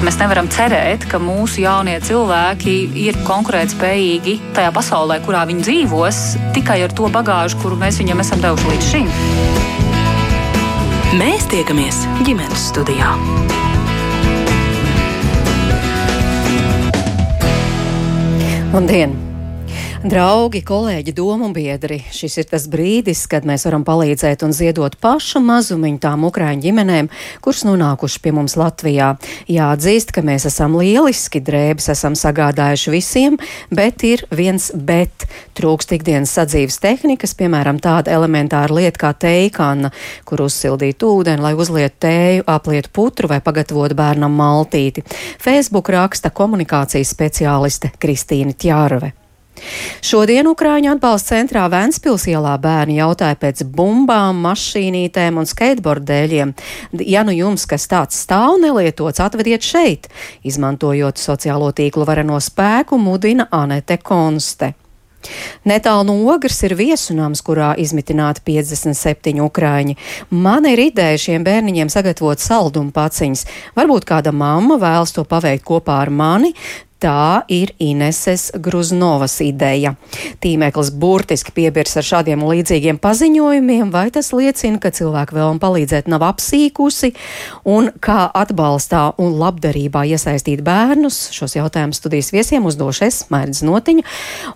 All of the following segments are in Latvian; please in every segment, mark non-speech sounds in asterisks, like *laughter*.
Mēs nevaram cerēt, ka mūsu jaunie cilvēki ir konkurētspējīgi tajā pasaulē, kurā viņi dzīvos, tikai ar to bagāžu, kuru mēs viņiem esam devuši līdz šim. Mēs tiekamies ģimenes studijā. Labdien! Draugi, kolēģi, domu biedri, šis ir tas brīdis, kad mēs varam palīdzēt un ziedot pašu mazumiņu tām ukraiņu ģimenēm, kuras nonākuši pie mums Latvijā. Jāatzīst, ka mēs esam lieliski drēbes, esam sagādājuši visiem, bet ir viens bet. Trūkst ikdienas sadzīves tehnikas, piemēram, tāda elementāra lieta kā teikana, kur uzsildīt ūdeni, lai uzliet tēju, apliet putru vai pagatavot bērnam maltīti. Facebook raksta komunikācijas speciāliste Kristīna Tjārve. Šodien Ukrāņu atbalsta centrā Vēnspils ielā bērni jautāja pēc bumbām, mašīnītēm un skateboardēļiem. Ja nu jums kas tāds stāv nelietots, atvediet šeit, izmantojot sociālo tīklu vareno spēku, mudina Anete Konste. Netālu no ogres ir viesunams, kurā izmitināti 57 ukrāņi. Man ir ideja šiem bērniņiem sagatavot saldumu paciņas. Varbūt kāda mamma vēlas to paveikt kopā ar mani, Tā ir Ineses Gruznovas ideja. Tīmeklis burtiski piebirs ar šādiem līdzīgiem paziņojumiem, vai tas liecina, ka cilvēku vēlme palīdzēt nav apsīkusi, un kā atbalstā un labdarībā iesaistīt bērnus. Šos jautājumus studijas viesiem uzdošais Mērķis Notiņa,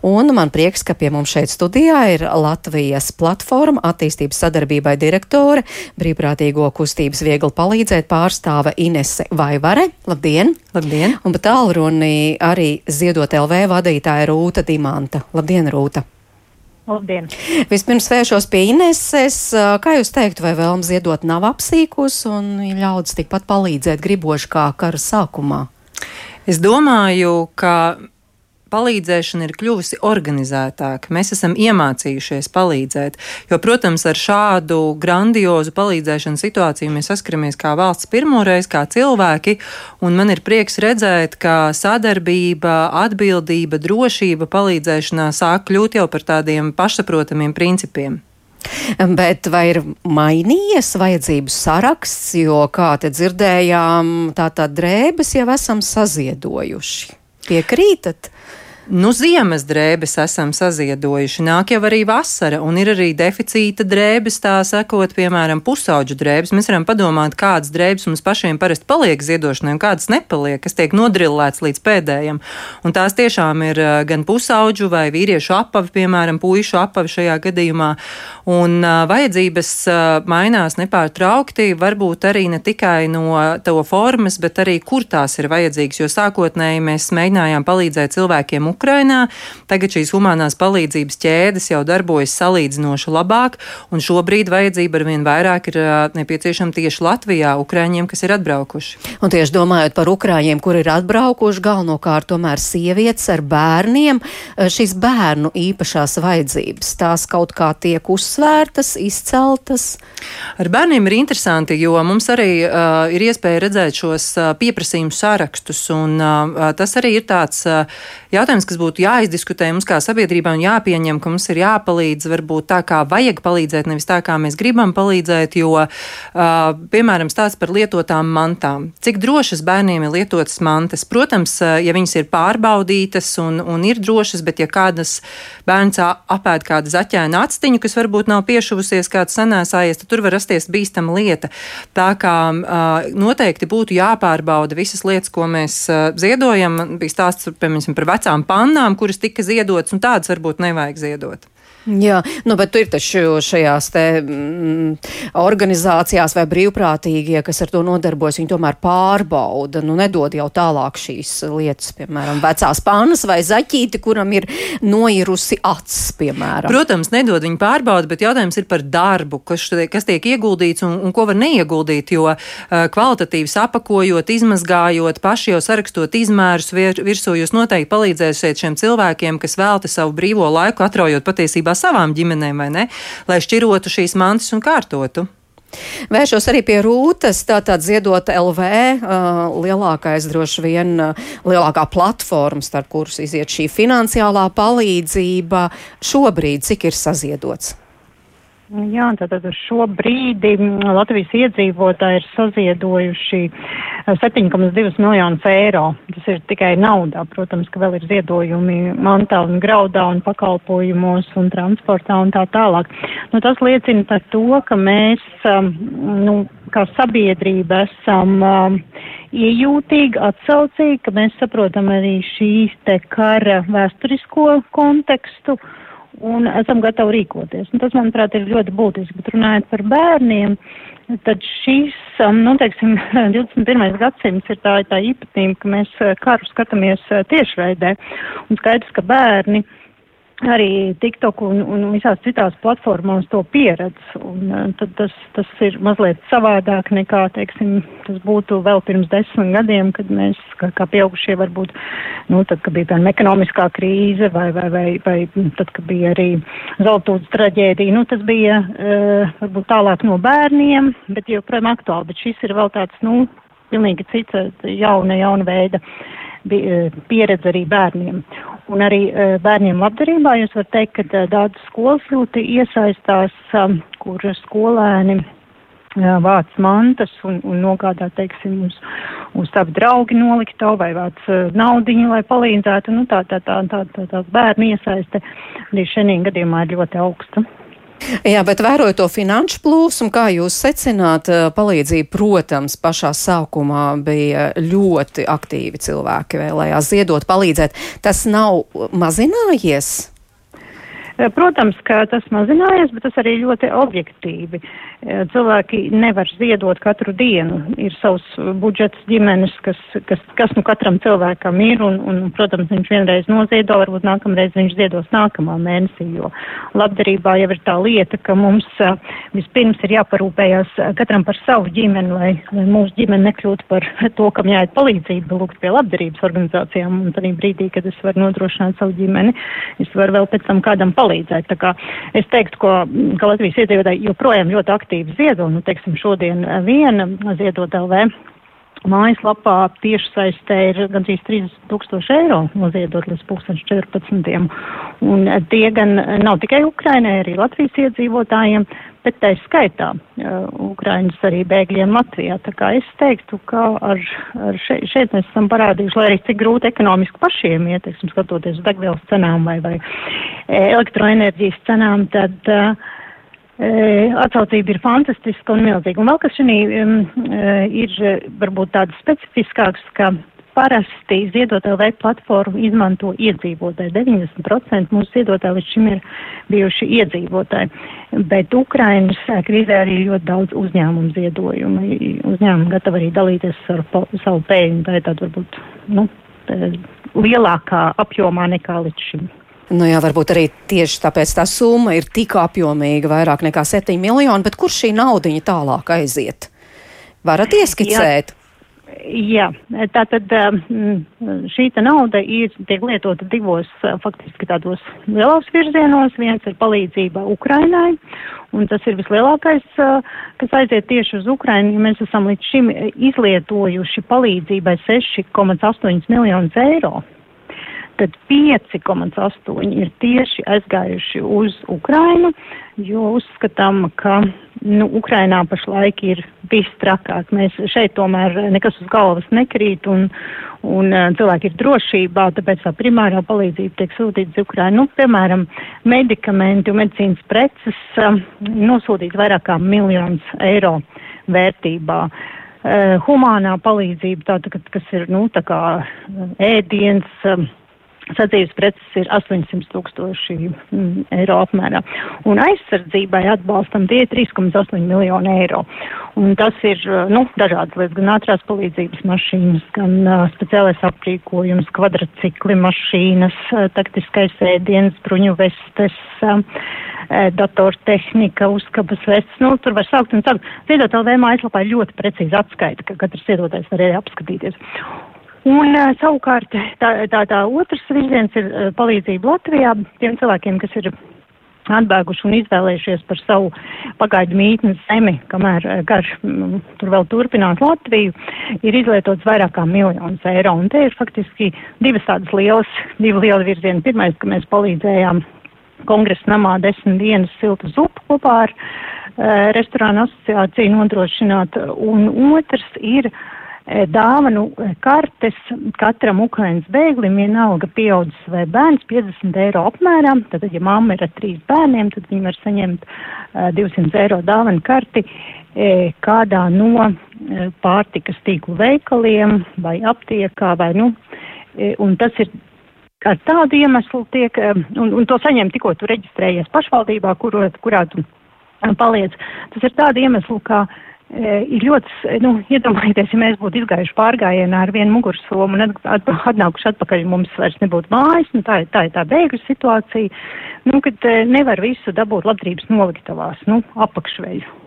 un man prieks, ka pie mums šeit studijā ir Latvijas platforma attīstības sadarbībai direktore, brīvprātīgo kustības viegli palīdzēt pārstāve Inese Vaivare. Labdien! Labdien! Un pat tālruni arī Ziedot LV vadītāja Rūta Dimanta. Labdien, Rūta! Labdien! Vispirms vēršos pie Ineses. Kā jūs teiktu, vai vēlams ziedot nav apsīkus un ļaudis tikpat palīdzēt griboši kā kara sākumā? Es domāju, ka palīdzēšana ir kļuvusi organizētāka. Mēs esam iemācījušies palīdzēt. Jo, protams, ar šādu grandiozu palīdzēšanas situāciju mēs saskaramies kā valsts pirmoreiz, kā cilvēki. Man ir prieks redzēt, ka sadarbība, atbildība, drošība palīdzēšanā sāk kļūt jau par tādiem pašsaprotamiem principiem. Bet vai ir mainījies vajadzību saraksts, jo, kā te dzirdējām, tā tā drēbes jau esam saziedojuši? Piekrītat? Nu, ziemas drēbes esam saziedojuši, nāk jau arī vasara, un ir arī deficīta drēbes, tā sakot, piemēram, pusauģu drēbes. Mēs varam padomāt, kādas drēbes mums pašiem parasti paliek ziedošanai, un kādas nepaliek, kas tiek nodrillēts līdz pēdējiem. Un tās tiešām ir gan pusauģu vai vīriešu apavi, piemēram, puišu apavi šajā gadījumā. Un vajadzības mainās nepārtraukti, varbūt arī ne tikai no to formas, bet arī kur tās ir vajadzīgas, jo sākotnēji mēs mēģinājām palīdzēt cilvēkiem Ukrainā. Tagad šīs humanās palīdzības ķēdes jau darbojas salīdzinoši labāk, un šobrīd vajadzība ar vien vairāk ir nepieciešama tieši Latvijā, Ukraiņiem, kas ir atbraukuši. Un tieši domājot par Ukraiņiem, kur ir atbraukuši, galvenokārt tomēr sievietes ar bērniem, šīs bērnu īpašās vajadzības, tās kaut kā tiek uzsvērtas, izceltas. Ar bērniem ir interesanti, jo mums arī uh, ir iespēja redzēt šos uh, pieprasījumu sārakstus, un uh, tas arī ir tāds uh, jautājums, kas būtu jāizdiskutē mums kā sabiedrībā un jāpieņem, ka mums ir jāpalīdz varbūt tā, kā vajag palīdzēt, nevis tā, kā mēs gribam palīdzēt, jo, uh, piemēram, stāsts par lietotām mantām. Cik drošas bērniem ir lietotas mantas? Protams, ja viņas ir pārbaudītas un, un ir drošas, bet ja kādas bērns apēd kādu zaķēnu actiņu, kas varbūt nav piešuvusies kāds senēsājies, tad tur var rasties bīstama lieta. Tā kā uh, noteikti būtu jāpārbauda visas lietas, ko mēs uh, ziedojam. Bija stāsts, piemēram, par vecām pannām, kuras tika ziedotas, un tādas varbūt nevajag ziedot. Jā, nu, bet ir taču šajās te mm, organizācijās vai brīvprātīgie, kas ar to nodarbojas, viņi tomēr pārbauda, nu, nedod jau tālāk šīs lietas, piemēram, vecās pānas vai zaķīti, kuram ir noirusi acis, piemēram. Protams, nedod viņi pārbauda, bet jautājums ir par darbu, kas, kas tiek ieguldīts un, un ko var neieguldīt, jo uh, kvalitatīvi sapakojot, izmazgājot, paši jau sarakstot izmērus vir, virsū, jūs noteikti palīdzēsiet šiem cilvēkiem, kas velta savu brīvo laiku, atraujot patiesībā savām ģimenēm, vai ne? Lai šķirotu šīs mantas un kārtotu. Vēršos arī pie Rūtas, tātad ziedot LV, uh, lielākais droši vien, uh, lielākā platforma, starp kuras iziet šī finansiālā palīdzība. Šobrīd cik ir saziedots? Jā, tātad uz šo brīdi Latvijas iedzīvotāji ir saziedojuši 7,2 miljonus eiro. Tas ir tikai naudā. Protams, ka vēl ir ziedojumi mantā un graudā un pakalpojumos un transportā un tā tālāk. Nu, tas liecina par to, ka mēs, nu, kā sabiedrība esam um, iejūtīgi, atsaucīgi, ka mēs saprotam arī šīs te kara vēsturisko kontekstu un esam gatavi rīkoties. Un tas, manuprāt, ir ļoti būtiski. Bet runājot par bērniem, tad šīs, um, nu, teiksim, *laughs* 21. gadsimts ir tā, tā īpatnība, ka mēs uh, karu skatāmies uh, tiešraidē. Un skaidrs, ka bērni arī TikTok un, un visās citās platformās to pieredz. Un, uh, tad tas, tas ir mazliet savādāk nekā, teiksim, tas būtu vēl pirms desmit gadiem, kad mēs, kā, kā pieaugušie, varbūt, nu, tad, kad bija, piemēram, ekonomiskā krīze vai, vai, vai, vai tad, kad bija arī Zeltūdas traģēdija, nu, tas bija, uh, varbūt tālāk no bērniem, bet joprojām aktuāli. Bet šis ir vēl tāds, nu, pilnīgi cits, jauna, jauna veida pieredze arī bērniem. Un arī uh, bērniem labdarībā jūs varat teikt, ka daudz skolas ļoti iesaistās, kur skolēni vāc mantas un, un nogādā, teiksim, uz, uz savu draugu nolikto vai vāc naudiņu, lai palīdzētu. Nu, tā, tā, tā, tā, tā, tā bērnu iesaiste arī šajā gadījumā ir ļoti augsta. Jā, bet vērojot to finanšu plūsmu, kā jūs secināt, eh, palīdzība, protams, pašā sākumā bija ļoti aktīvi cilvēki vēlējās ziedot, palīdzēt. Tas nav mazinājies? Protams, ka tas mazinājies, bet tas arī ļoti objektīvi. Eh, cilvēki nevar ziedot katru dienu. Ir savs budžets ģimenes, kas, kas, kas nu katram cilvēkam ir, un, un, protams, viņš vienreiz noziedo, varbūt nākamreiz viņš ziedos nākamā mēnesī, jo labdarībā jau ir tā lieta, ka mums uh, vispirms ir jāparūpējās katram par savu ģimeni, lai, lai mūsu ģimene nekļūtu par to, kam jāiet palīdzību, lūgt pie labdarības organizācijām, un tad brīdī, kad es varu nodrošināt savu ģimeni, es varu vēl pēc tam kādam palīdzēt. Tā kā es teiktu, ko, ka Latvijas iedzīvotāji joprojām ļoti aktīvi ziedo, nu, teiksim, šodien viena ziedot LV mājaslapā tiešsaistē ir gandrīz 30 tūkstoši eiro noziedot līdz 2014. Un tie gan nav tikai Ukrainai, arī Latvijas iedzīvotājiem, bet tā skaitā uh, Ukraiņas arī bēgļiem Latvijā. Tā kā es teiktu, ka ar, ar šeit, šeit mēs esam parādījuši, lai arī cik grūti ekonomiski pašiem iet, teiksim, skatoties uz degvielas cenām vai, vai elektroenerģijas cenām, tad uh, atsaucība ir fantastiska un milzīga. Un vēl kas šī um, ir varbūt tāds specifiskāks, ka parasti ziedotā veida platformu izmanto iedzīvotāji. 90% mūsu ziedotāji līdz šim ir bijuši iedzīvotāji. Bet Ukrainas krīzē arī ļoti daudz uzņēmumu ziedojumu. Uzņēmumi gatavi arī dalīties ar savu pēļņu. Tā ir tāda varbūt nu, lielākā apjomā nekā līdz šim. Nu jā, varbūt arī tieši tāpēc tā summa ir tik apjomīga, vairāk nekā 7 miljoni, bet kur šī naudiņa tālāk aiziet? Varat ieskicēt? Jā. Jā, tā tad um, šī nauda ir, tiek lietota divos faktiski tādos lielos virzienos. Viens ir palīdzība Ukrainai, un tas ir vislielākais, uh, kas aiziet tieši uz Ukrainu. Mēs esam līdz šim izlietojuši palīdzībai 6,8 miljonus eiro tad 5,8 ir tieši aizgājuši uz Ukrainu, jo uzskatām, ka nu, Ukrainā pašlaik ir viss trakāk. Mēs šeit tomēr nekas uz galvas nekrīt un, un uh, cilvēki ir drošībā, tāpēc tā primārā palīdzība tiek sūtīta uz Ukrainu. Nu, piemēram, medikamenti un medicīnas preces uh, nosūtīt vairāk kā miljons eiro vērtībā. Uh, humānā palīdzība, tāda, kas ir, nu, tā ēdiens, Sadzīves preces ir 800 tūkstoši mm, eiro apmērā. Un aizsardzībai atbalstam tie 3,8 miljoni eiro. Un tas ir, nu, dažādas lietas, gan ātrās palīdzības mašīnas, gan uh, speciālais aprīkojums, kvadracikli mašīnas, uh, taktiskais ēdiens, bruņu vestes, uh, datortehnika, uzkabas vestes. Nu, tur var saukt un saukt. Ziedot LV mājaslapā ļoti precīzi atskaita, ka katrs iedotājs var arī apskatīties. Un uh, savukārt tā, tā, tā otrs virziens ir uh, palīdzība Latvijā tiem cilvēkiem, kas ir atbēguši un izvēlējušies par savu pagaidu mītnes zemi, kamēr uh, garš um, tur vēl turpinās Latviju, ir izlietots vairāk kā miljonus eiro. Un te ir faktiski divas tādas lielas, divi lieli virzieni. Pirmais, ka mēs palīdzējām kongresa namā desmit dienas siltu zupu kopā ar uh, restorānu asociāciju nodrošināt, un otrs ir uh, dāvanu kartes katram Ukrainas bēglim, vienalga pieaudzis vai bērns, 50 eiro apmērā. Tad, ja mamma ir ar trīs bērniem, tad viņi var saņemt uh, 200 eiro dāvanu karti kādā no pārtikas tīklu veikaliem vai aptiekā vai, nu, un tas ir ar tādu iemeslu tiek, un, un to saņem tikko tu reģistrējies pašvaldībā, kuro, kurā tu paliec. Tas ir tādu iemeslu, kā uh, ir ļoti, nu, iedomājieties, ja mēs būtu izgājuši pārgājienā ar vienu mugursomu un atnākuši atpakaļ, mums vairs nebūtu mājas, nu, tā, tā ir tā bēgļu situācija, nu, kad nevar visu dabūt labdarības noliktavās, nu, apakšveju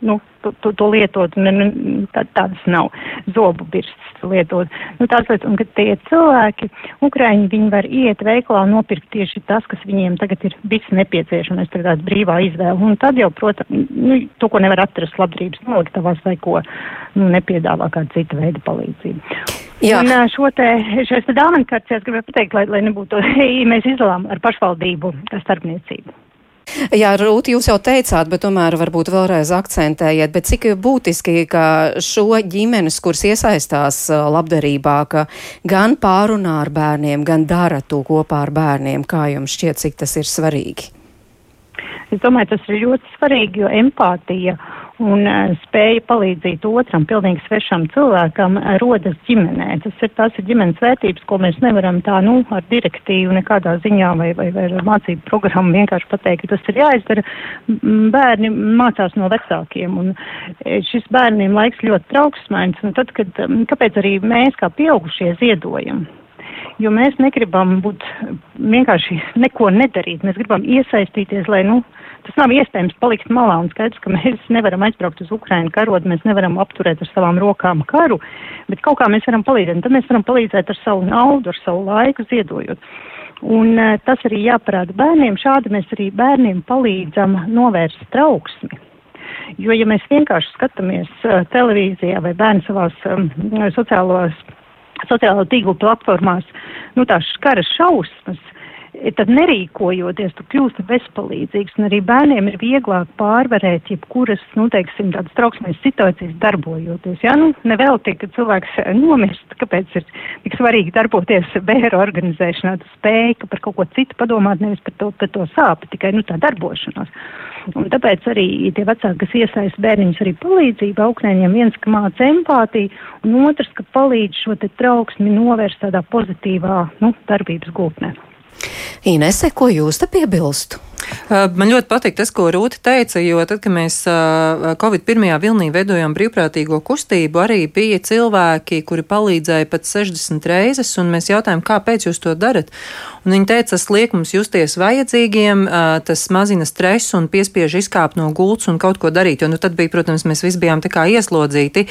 nu, to, to, to lietot, un nu, tā, tādas nav zobu birstas lietot. Nu, tās lietas, un kad tie cilvēki, Ukraiņi, viņi var iet veikalā un nopirkt tieši tas, kas viņiem tagad ir viss nepieciešamais, tā tāds brīvā izvēle. Un tad jau, protams, nu, to, ko nevar atrast labdarības noliktavās vai ko nu, nepiedāvā kāda cita veida palīdzību. Jā. Un šo te, šos te dāvanu kartes gribēju pateikt, lai, lai nebūtu, *laughs* mēs izdalām ar pašvaldību starpniecību. Jā, Rūti, jūs jau teicāt, bet tomēr varbūt vēlreiz akcentējiet, bet cik būtiski, ka šo ģimenes, kuras iesaistās labdarībā, ka gan pārunā ar bērniem, gan dara to kopā ar bērniem, kā jums šķiet, cik tas ir svarīgi? Es domāju, tas ir ļoti svarīgi, jo empātija un uh, spēja palīdzīt otram, pilnīgi svešam cilvēkam, uh, rodas ģimenē. Tas ir tās ir ģimenes vērtības, ko mēs nevaram tā, nu, ar direktīvu nekādā ziņā vai, vai, vai ar mācību programmu vienkārši pateikt, ka tas ir jāizdara. Bērni mācās no vecākiem, un šis bērniem laiks ļoti trauksmēns, un tad, kad, kāpēc arī mēs kā pieaugušie ziedojam? jo mēs negribam būt vienkārši neko nedarīt. Mēs gribam iesaistīties, lai, nu, tas nav iespējams palikt malā un skaidrs, ka mēs nevaram aizbraukt uz Ukrainu karot, mēs nevaram apturēt ar savām rokām karu, bet kaut kā mēs varam palīdzēt. Un tad mēs varam palīdzēt ar savu naudu, ar savu laiku ziedojot. Un uh, tas arī jāparāda bērniem. Šādi mēs arī bērniem palīdzam novērst trauksmi. Jo, ja mēs vienkārši skatāmies uh, televīzijā vai bērni savās um, sociālos sociālo tīklu platformās, nu tās skaras šausmas, tad nerīkojoties, tu kļūsti bezpalīdzīgs, un arī bērniem ir vieglāk pārvarēt jebkuras, nu, teiksim, tādas trauksmēs situācijas darbojoties. Jā, nu, nevelti, ka cilvēks nomirst, kāpēc ir tik svarīgi darboties bēru organizēšanā, tu spēj, ka par kaut ko citu padomāt, nevis par to, par to sāpi, tikai, nu, tā darbošanās. Un tāpēc arī tie vecāki, kas iesaist bērniņus arī palīdzību augnēņiem, viens, ka māca empātiju, un otrs, ka palīdz šo te trauksmi novērst tādā pozitīvā, nu, darbības gultnē. Inese, ko jūs te piebilstu? Man ļoti patīk tas, ko Rūta teica, jo tad, kad mēs Covid pirmajā vilnī veidojām brīvprātīgo kustību, arī bija cilvēki, kuri palīdzēja pat 60 reizes, un mēs jautājām, kāpēc jūs to darat. Un viņi teica, tas liek mums justies vajadzīgiem, tas mazina stresu un piespiež izkāpt no gultas un kaut ko darīt. Jo nu, tad bija, protams, mēs visi bijām tā kā ieslodzīti.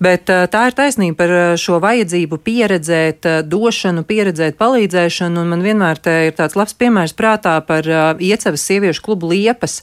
Bet tā ir taisnība par šo vajadzību pieredzēt, došanu, pieredzēt palīdzēšanu. Un man vienmēr ir tāds labs piemērs prātā par iecevas sieviešu klubu liepas,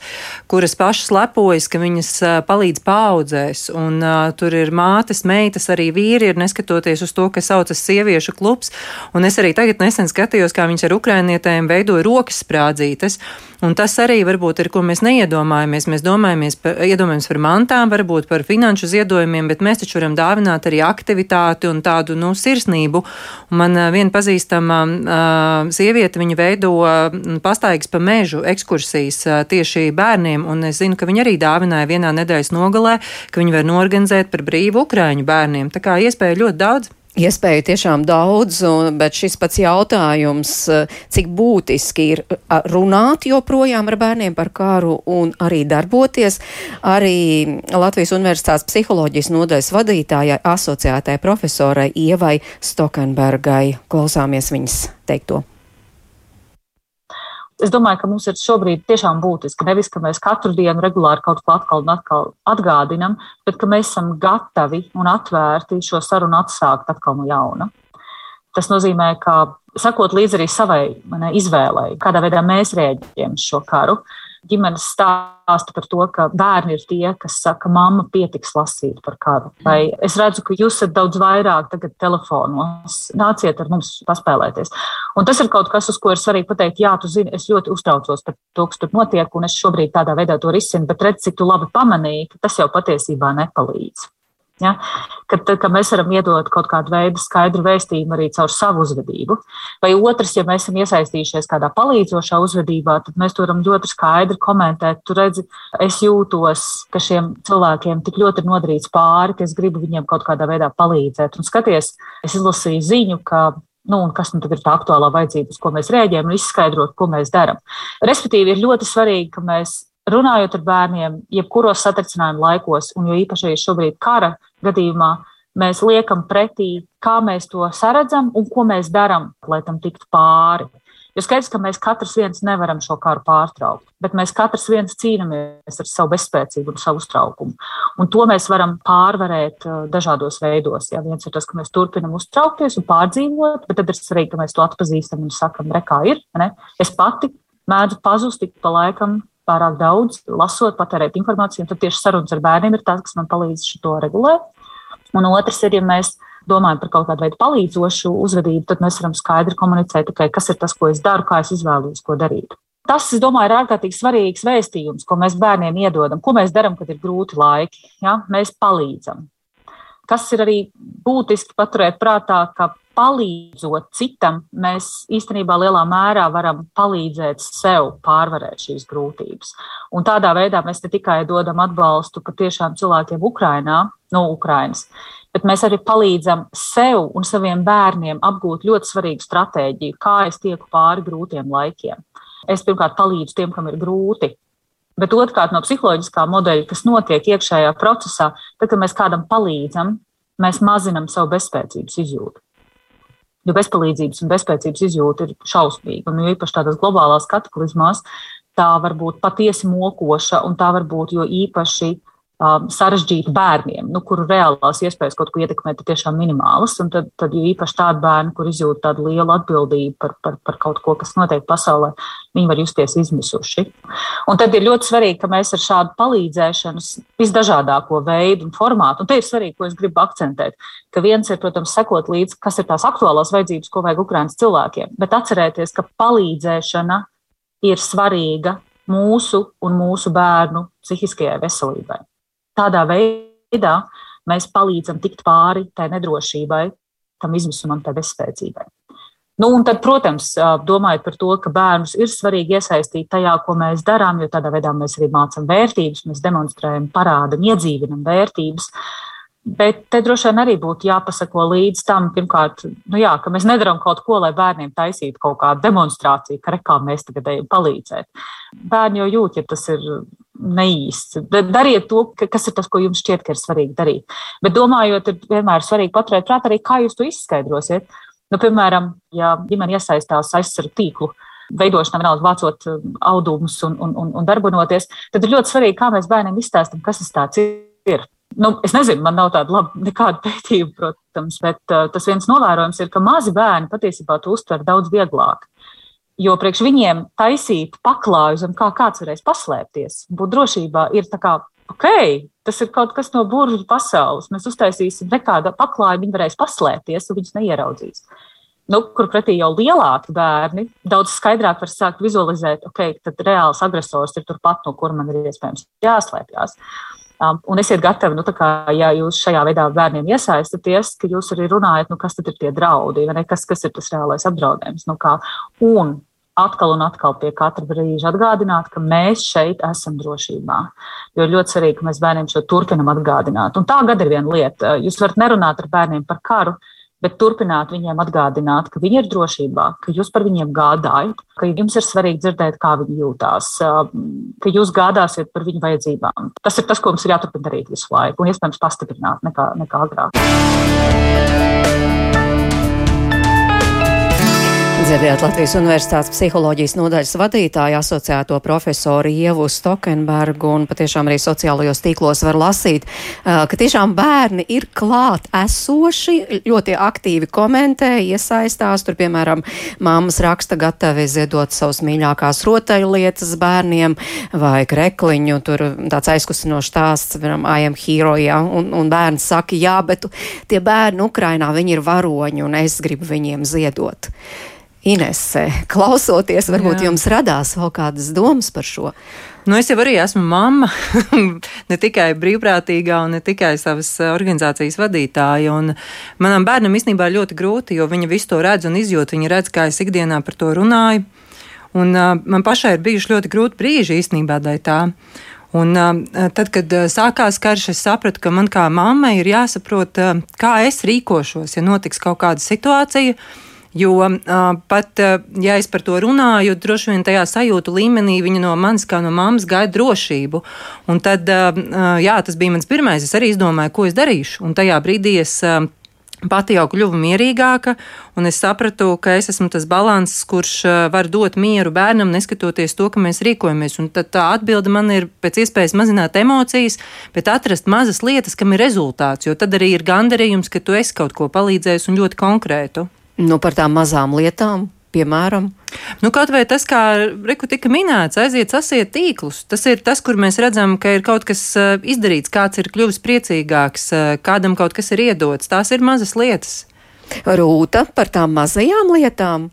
kuras pašas lepojas, ka viņas palīdz paudzēs. Un tur ir mātes, meitas, arī vīri ir neskatoties uz to, ka saucas sieviešu klubs. Un es arī tagad nesen skatījos, kā viņas ar ukrainietēm veidoja rokas sprādzītes. Un tas arī varbūt ir, ko mēs neiedomājamies. Mēs domājamies par, iedomājamies par mantām, varbūt par finanšu ziedojumiem, bet mēs taču varam dāvināt arī aktivitāti un tādu nu, sirsnību. Un man viena pazīstama uh, sieviete, viņa veido pastaigas pa mežu ekskursijas uh, tieši bērniem, un es zinu, ka viņa arī dāvināja vienā nedēļas nogalē, ka viņi var norganizēt par brīvu Ukraiņu bērniem. Tā kā iespēja ļoti daudz. Iespēju tiešām daudz, bet šis pats jautājums, cik būtiski ir runāt joprojām ar bērniem par kāru un arī darboties, arī Latvijas Universitātes psiholoģijas nodaļas vadītājai asociētai profesorai Ievai Stokenbergai. Klausāmies viņas teikto. Es domāju, ka mums ir šobrīd tiešām būtiski nevis, ka mēs katru dienu regulāri kaut ko atkal un atkal atgādinam, bet ka mēs esam gatavi un atvērti šo sarunu atsākt atkal no jauna. Tas nozīmē, ka sakot līdzi arī savai ne, izvēlei, kādā veidā mēs rēģējam šo karu. Ģimenes stāsta par to, ka bērni ir tie, kas saka, mamma pietiks lasīt par karu. Vai es redzu, ka jūs esat daudz vairāk tagad telefonos, nāciet ar mums paspēlēties. Un tas ir kaut kas, uz ko ir svarīgi pateikt, jā, tu zini, es ļoti uztraucos par to, kas tur notiek, un es šobrīd tādā veidā to risinu, bet redz, cik tu labi pamanīji, ka tas jau patiesībā nepalīdz. Ja? Kad, kad mēs varam iedot kaut kādu veidu skaidru vēstījumu arī caur savu uzvedību. Vai otrs, ja mēs esam iesaistījušies kādā palīdzošā uzvedībā, tad mēs to varam ļoti skaidri komentēt. Tu redzi, es jūtos, ka šiem cilvēkiem tik ļoti ir nodarīts pāri, ka es gribu viņiem kaut kādā veidā palīdzēt. Un skaties, es izlasīju ziņu, ka nu, kas nu ir tā aktuālā vajadzība, uz ko mēs rēģējam, un izskaidrot, ko mēs darām. Respektīvi, ir ļoti svarīgi, ka mēs runājot ar bērniem, jebkuros satricinājuma laikos, un jo īpaši šobrīd kara gadījumā, mēs liekam pretī, kā mēs to saredzam un ko mēs darām, lai tam tiktu pāri. Jo skaidrs, ka mēs katrs viens nevaram šo karu pārtraukt, bet mēs katrs viens cīnāmies ar savu bezspēcību un savu uztraukumu. Un to mēs varam pārvarēt uh, dažādos veidos. Jā, viens ir tas, ka mēs turpinam uztraukties un pārdzīvot, bet tad ir svarīgi, ka mēs to atpazīstam un sakam, re, kā ir. Ne? Es pati mēdzu pazust ik pa laikam pārāk daudz, lasot, patērēt informāciju. Tad tieši sarunas ar bērniem ir tas, kas man palīdz šo regulēt. Un otrs ir, ja mēs domājam par kaut kādu veidu palīdzošu uzvedību, tad mēs varam skaidri komunicēt, okay, kas ir tas, ko es daru, kā es izvēlos, ko darīt. Tas, es domāju, ir ārkārtīgi svarīgs vēstījums, ko mēs bērniem iedodam. Ko mēs darām, kad ir grūti laiki? Ja? Mēs palīdzam. Kas ir arī būtiski paturēt prātā, ka palīdzot citam, mēs īstenībā lielā mērā varam palīdzēt sev pārvarēt šīs grūtības. Un tādā veidā mēs ne tikai dodam atbalstu patiešām cilvēkiem Ukrainā, no Ukrainas, bet mēs arī palīdzam sev un saviem bērniem apgūt ļoti svarīgu stratēģiju, kā es tieku pāri grūtiem laikiem. Es pirmkārt palīdzu tiem, kam ir grūti, Bet otrkārt, no psiholoģiskā modeļa, kas notiek iekšējā procesā, tad, kad mēs kādam palīdzam, mēs mazinām savu bezspēcības izjūtu. Jo bezpalīdzības un bezspēcības izjūta ir šausmīga. Un īpaši tādās globālās kataklizmās tā var būt patiesi mokoša, un tā var būt jo īpaši sarežģīti bērniem, nu, kuru reālās iespējas kaut ko ietekmēt ir tiešām minimālas. Tad, tad jo īpaši tādi bērni, kur izjūt tādu lielu atbildību par, par, par kaut ko, kas notiek pasaulē, viņi var justies izmisuši. Un tad ir ļoti svarīgi, ka mēs ar šādu palīdzēšanu, visdažādāko veidu un formātu, un te ir svarīgi, ko es gribu akcentēt, ka viens ir, protams, sekot līdzi, kas ir tās aktuālās vajadzības, ko vajag Ukraiņas cilvēkiem, bet atcerēties, ka palīdzēšana ir svarīga mūsu un mūsu bērnu psihiskajai veselībai. Tādā veidā mēs palīdzam tikt pāri tai nedrošībai, tam izmisumam, tai bezspēcībai. Nu, un tad, protams, domājot par to, ka bērnus ir svarīgi iesaistīt tajā, ko mēs darām, jo tādā veidā mēs arī mācām vērtības, mēs demonstrējam, parādam, iedzīvinam vērtības. Bet te droši vien arī būtu jāpasako līdz tam, pirmkārt, nu jā, ka mēs nedarām kaut ko, lai bērniem taisītu kaut kādu demonstrāciju, ka rekā mēs tagad ejam palīdzēt. Bērni jau jūt, ja tas ir neīsts. Dariet to, kas ir tas, ko jums šķiet, ka ir svarīgi darīt. Bet domājot, ir vienmēr svarīgi paturēt prātā arī, kā jūs to izskaidrosiet. Nu, piemēram, ja ģimene iesaistās aizsardzību tīklu veidošanā, vienalga vācot audumus un, un, un, un darbinoties, tad ir ļoti svarīgi, kā mēs bērniem izstāstām, kas tas ir. Nu, es nezinu, man nav tāda laba nekāda *laughs* pētījuma, protams, bet uh, tas viens novērojums ir, ka mazi bērni patiesībā to uztver daudz vieglāk. Jo priekš viņiem taisīt paklāju zem kā kāds varēs paslēpties, būt drošībā, ir tā kā, ok, tas ir kaut kas no burbuļu pasaules. Mēs uztaisīsim nekādu paklāju, viņi varēs paslēpties, un viņus neieraudzīs. Nu, kur pretī jau lielāki bērni daudz skaidrāk var sākt vizualizēt, ok, tad reāls agresors ir turpat, no kur man ir iespējams jāslēpjas. Um, un esiet gatavi, nu, kā, ja jūs šajā veidā bērniem iesaistaties, ka jūs arī runājat, nu, kas tad ir tie draudi, vai ne, kas, kas ir tas reālais apdraudējums. Nu, kā, un atkal un atkal pie katra brīža atgādināt, ka mēs šeit esam drošībā. Jo ir ļoti svarīgi, ka mēs bērniem šo turpinam atgādināt. Un tā gada ir viena lieta. Jūs varat nerunāt ar bērniem par karu, bet turpināt viņiem atgādināt, ka viņi ir drošībā, ka jūs par viņiem gādājat, ka jums ir svarīgi dzirdēt, kā viņi jūtās, ka jūs gādāsiet par viņu vajadzībām. Tas ir tas, ko mums ir jāturpina darīt visu laiku, un iespējams pastiprināt nekā, nekā agrāk. Dzirdējāt Latvijas Universitātes psiholoģijas nodaļas vadītāju asociēto profesoru Ievu Stokenbergu un patiešām arī sociālajos tīklos var lasīt, ka tiešām bērni ir klāt esoši, ļoti aktīvi komentē, iesaistās. Tur, piemēram, māmas raksta gatavi ziedot savus mīļākās rotaļlietas bērniem vai krekliņu. Tur tāds aizkustinošs stāsts, piemēram, I am hero, ja, un, un bērns saka, jā, bet tie bērni Ukrainā, viņi ir varoņi un es gribu viņiem ziedot. Inese, klausoties, varbūt Jā. jums radās vēl kādas domas par šo? Nu, es jau arī esmu mamma, *laughs* ne tikai brīvprātīgā, un ne tikai savas eh, organizācijas vadītāja. Un manam bērnam īstenībā ļoti grūti, jo viņa visu to redz un izjūt. Viņa redz, kā es ikdienā par to runāju. Un, uh, man pašai ir bijuši ļoti grūti brīži īstenībā dēļ tā. Un, uh, tad, kad uh, sākās karš, es sapratu, ka man kā mammai ir jāsaprot, uh, kā es rīkošos, ja notiks kaut kāda situācija. Uh, Jo pat, ja es par to runāju, droši vien tajā sajūtu līmenī viņa no manis kā no mammas gaida drošību. Un tad, jā, tas bija mans pirmais. Es arī izdomāju, ko es darīšu. Un tajā brīdī es. Pati jau kļuva mierīgāka, un es sapratu, ka es esmu tas līdzsvars, kurš var dot mieru bērnam, neskatoties to, ka mēs rīkojamies. Un tad tā atbilde man ir pēc iespējas mazināt emocijas, bet atrast mazas lietas, kam ir rezultāts, jo tad arī ir gandarījums, ka tu esi kaut ko palīdzējis un ļoti konkrētu. Nu, par tām mazām lietām, piemēram. Nu, kaut vai tas, kā Reku tika minēts, aiziet sasiet tīklus. Tas ir tas, kur mēs redzam, ka ir kaut kas eh, izdarīts, kāds ir kļuvis priecīgāks, eh, kādam kaut kas ir iedots. Tās ir mazas lietas. Rūta par tām mazajām lietām.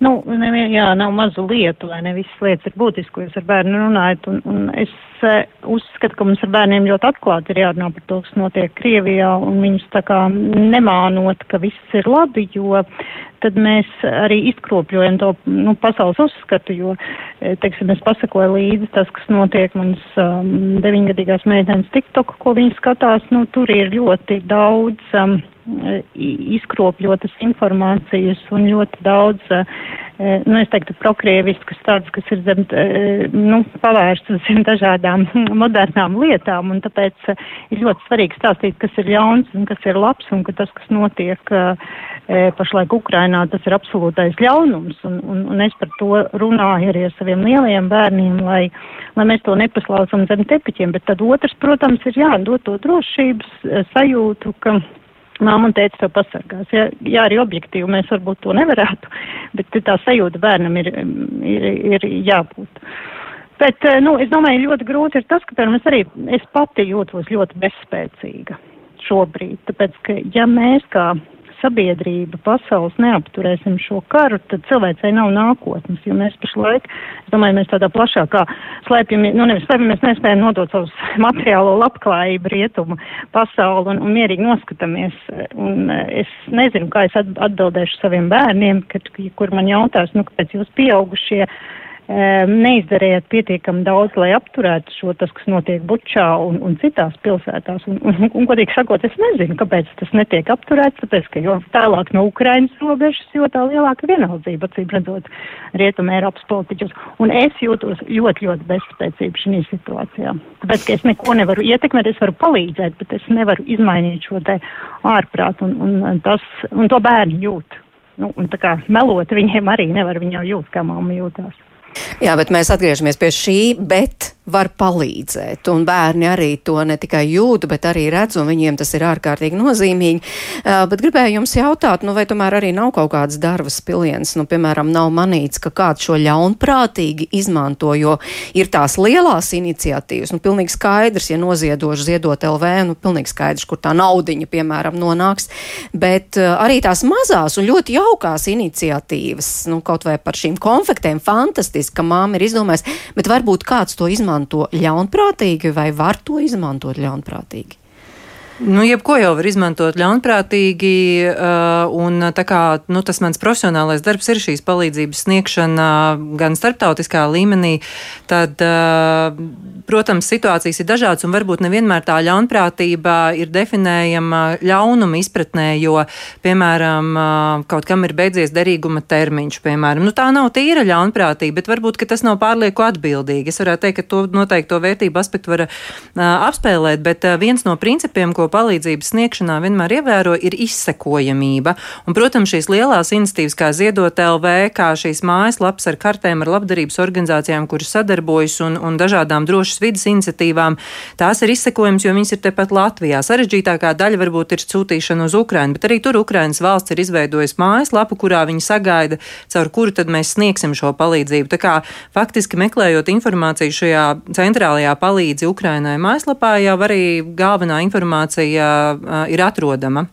Nu, nevien, jā, nav mazu lietu, vai ne visas lietas ir būtiskas, ko jūs ar bērnu runājat. Un, un es uh, uzskatu, ka mums ar bērniem ļoti atklāti ir jārunā par to, kas notiek Krievijā, un viņus tā kā nemānot, ka viss ir labi, jo tad mēs arī izkropļojam to nu, pasaules uzskatu, jo, eh, teiksim, es pasakoju līdzi tas, kas notiek manas um, deviņgadīgās meitenes TikTok, ko viņi skatās, nu, tur ir ļoti daudz. Um, izkropļotas informācijas un ļoti daudz, eh, nu, es teiktu, prokrieviskas tādas, kas ir zem, eh, nu, pavērstas zem dažādām *laughs* modernām lietām, un tāpēc eh, ir ļoti svarīgi stāstīt, kas ir ļauns un kas ir labs, un ka tas, kas notiek pašlaik Ukrainā, tas ir absolūtais ļaunums, un, un, un es par to runāju arī ar saviem lielajiem bērniem, lai, lai mēs to nepaslaucam zem tepiķiem, bet tad otrs, protams, ir jādod to drošības sajūtu, ka Māma un tēta to pasargās. Ja, jā, arī objektīvi mēs varbūt to nevarētu, *laughs* bet tā sajūta bērnam ir, ir, ir jābūt. Bet, eh, nu, es domāju, ļoti grūti ir tas, ka, piemēram, es arī, es pati jūtos ļoti bezspēcīga šobrīd, tāpēc, ka, ja mēs kā sabiedrība, pasaules neapturēsim šo karu, tad cilvēcei nav nākotnes, jo mēs pašlaik, es domāju, mēs tādā plašākā slēpjamies, nu nevis slēpjamies, nespējam nodot savus *laughs* materiālo labklājību rietumu pasauli un, un mierīgi noskatāmies. Un eh, es nezinu, kā es atbildēšu saviem bērniem, kad, kur man jautās, nu, kāpēc jūs pieaugušie neizdarījāt pietiekami daudz, lai apturētu šo tas, kas notiek Bučā un, un citās pilsētās. Un, un, un, godīgi sakot, es nezinu, kāpēc tas netiek apturēts, tāpēc, ka jo tālāk no Ukrainas robežas, jo tā lielāka vienaldzība, acīm redzot, rietuma Eiropas politiķus. Un es jūtos ļoti, ļoti bezspēcība šī situācijā. Tāpēc, ka es neko nevaru ietekmēt, es varu palīdzēt, bet es nevaru izmainīt šo te ārprātu, un, un, tas, un to bērni jūt. Nu, un tā kā melot viņiem arī nevar, viņi jau jūt, kā mamma jūtās. Jā, bet mēs atgriežamies pie šī, bet var palīdzēt. Un bērni arī to ne tikai jūt, bet arī redz, un viņiem tas ir ārkārtīgi nozīmīgi. Uh, bet gribēju jums jautāt, nu vai tomēr arī nav kaut kāds darbas piliens, nu, piemēram, nav manīts, ka kāds šo ļaunprātīgi izmanto, jo ir tās lielās iniciatīvas, nu, pilnīgi skaidrs, ja noziedoši ziedot LV, nu, pilnīgi skaidrs, kur tā naudiņa, piemēram, nonāks, bet uh, arī tās mazās un ļoti jaukās iniciatīvas, nu, kaut vai par šīm konfektēm, fantastiski, ka māma ir izdomājusi, bet varbūt kāds to izmanto izmanto ļaunprātīgi vai var to izmantot ļaunprātīgi? Nu, jebko jau var izmantot ļaunprātīgi, uh, un kā, nu, tas mans profesionālais darbs ir šīs palīdzības sniegšana gan starptautiskā līmenī, tad, uh, protams, situācijas ir dažādas, un varbūt nevienmēr tā ļaunprātība ir definējama ļaunuma izpratnē, jo, piemēram, uh, kaut kam ir beidzies derīguma termiņš, piemēram. Nu, tā nav tīra ļaunprātība, bet varbūt tas nav pārlieku atbildīgi. Es varētu teikt, ka to noteikti to vērtību aspektu var apspēlēt, bet viens no principiem, ko palīdzības sniegšanā vienmēr ievēro, ir izsekojamība. Un, protams, šīs lielās iniciatīvas, kā Ziedot LV, kā šīs mājaslapas ar kartēm ar labdarības organizācijām, kuras sadarbojas un, un dažādām drošas vidas iniciatīvām, tās ir izsekojams, jo viņas ir tepat Latvijā. Sarežģītākā daļa varbūt ir sūtīšana uz Ukrajinu, bet arī tur Ukrainas valsts ir izveidojusi mājaslapu, kurā viņi sagaida, caur kuru tad mēs sniegsim šo palīdzību. Tā kā faktiski meklējot informāciju šajā centrālajā palīdzi Ukrainai mājaslapā, jau arī galvenā informācija informācija ir atrodama.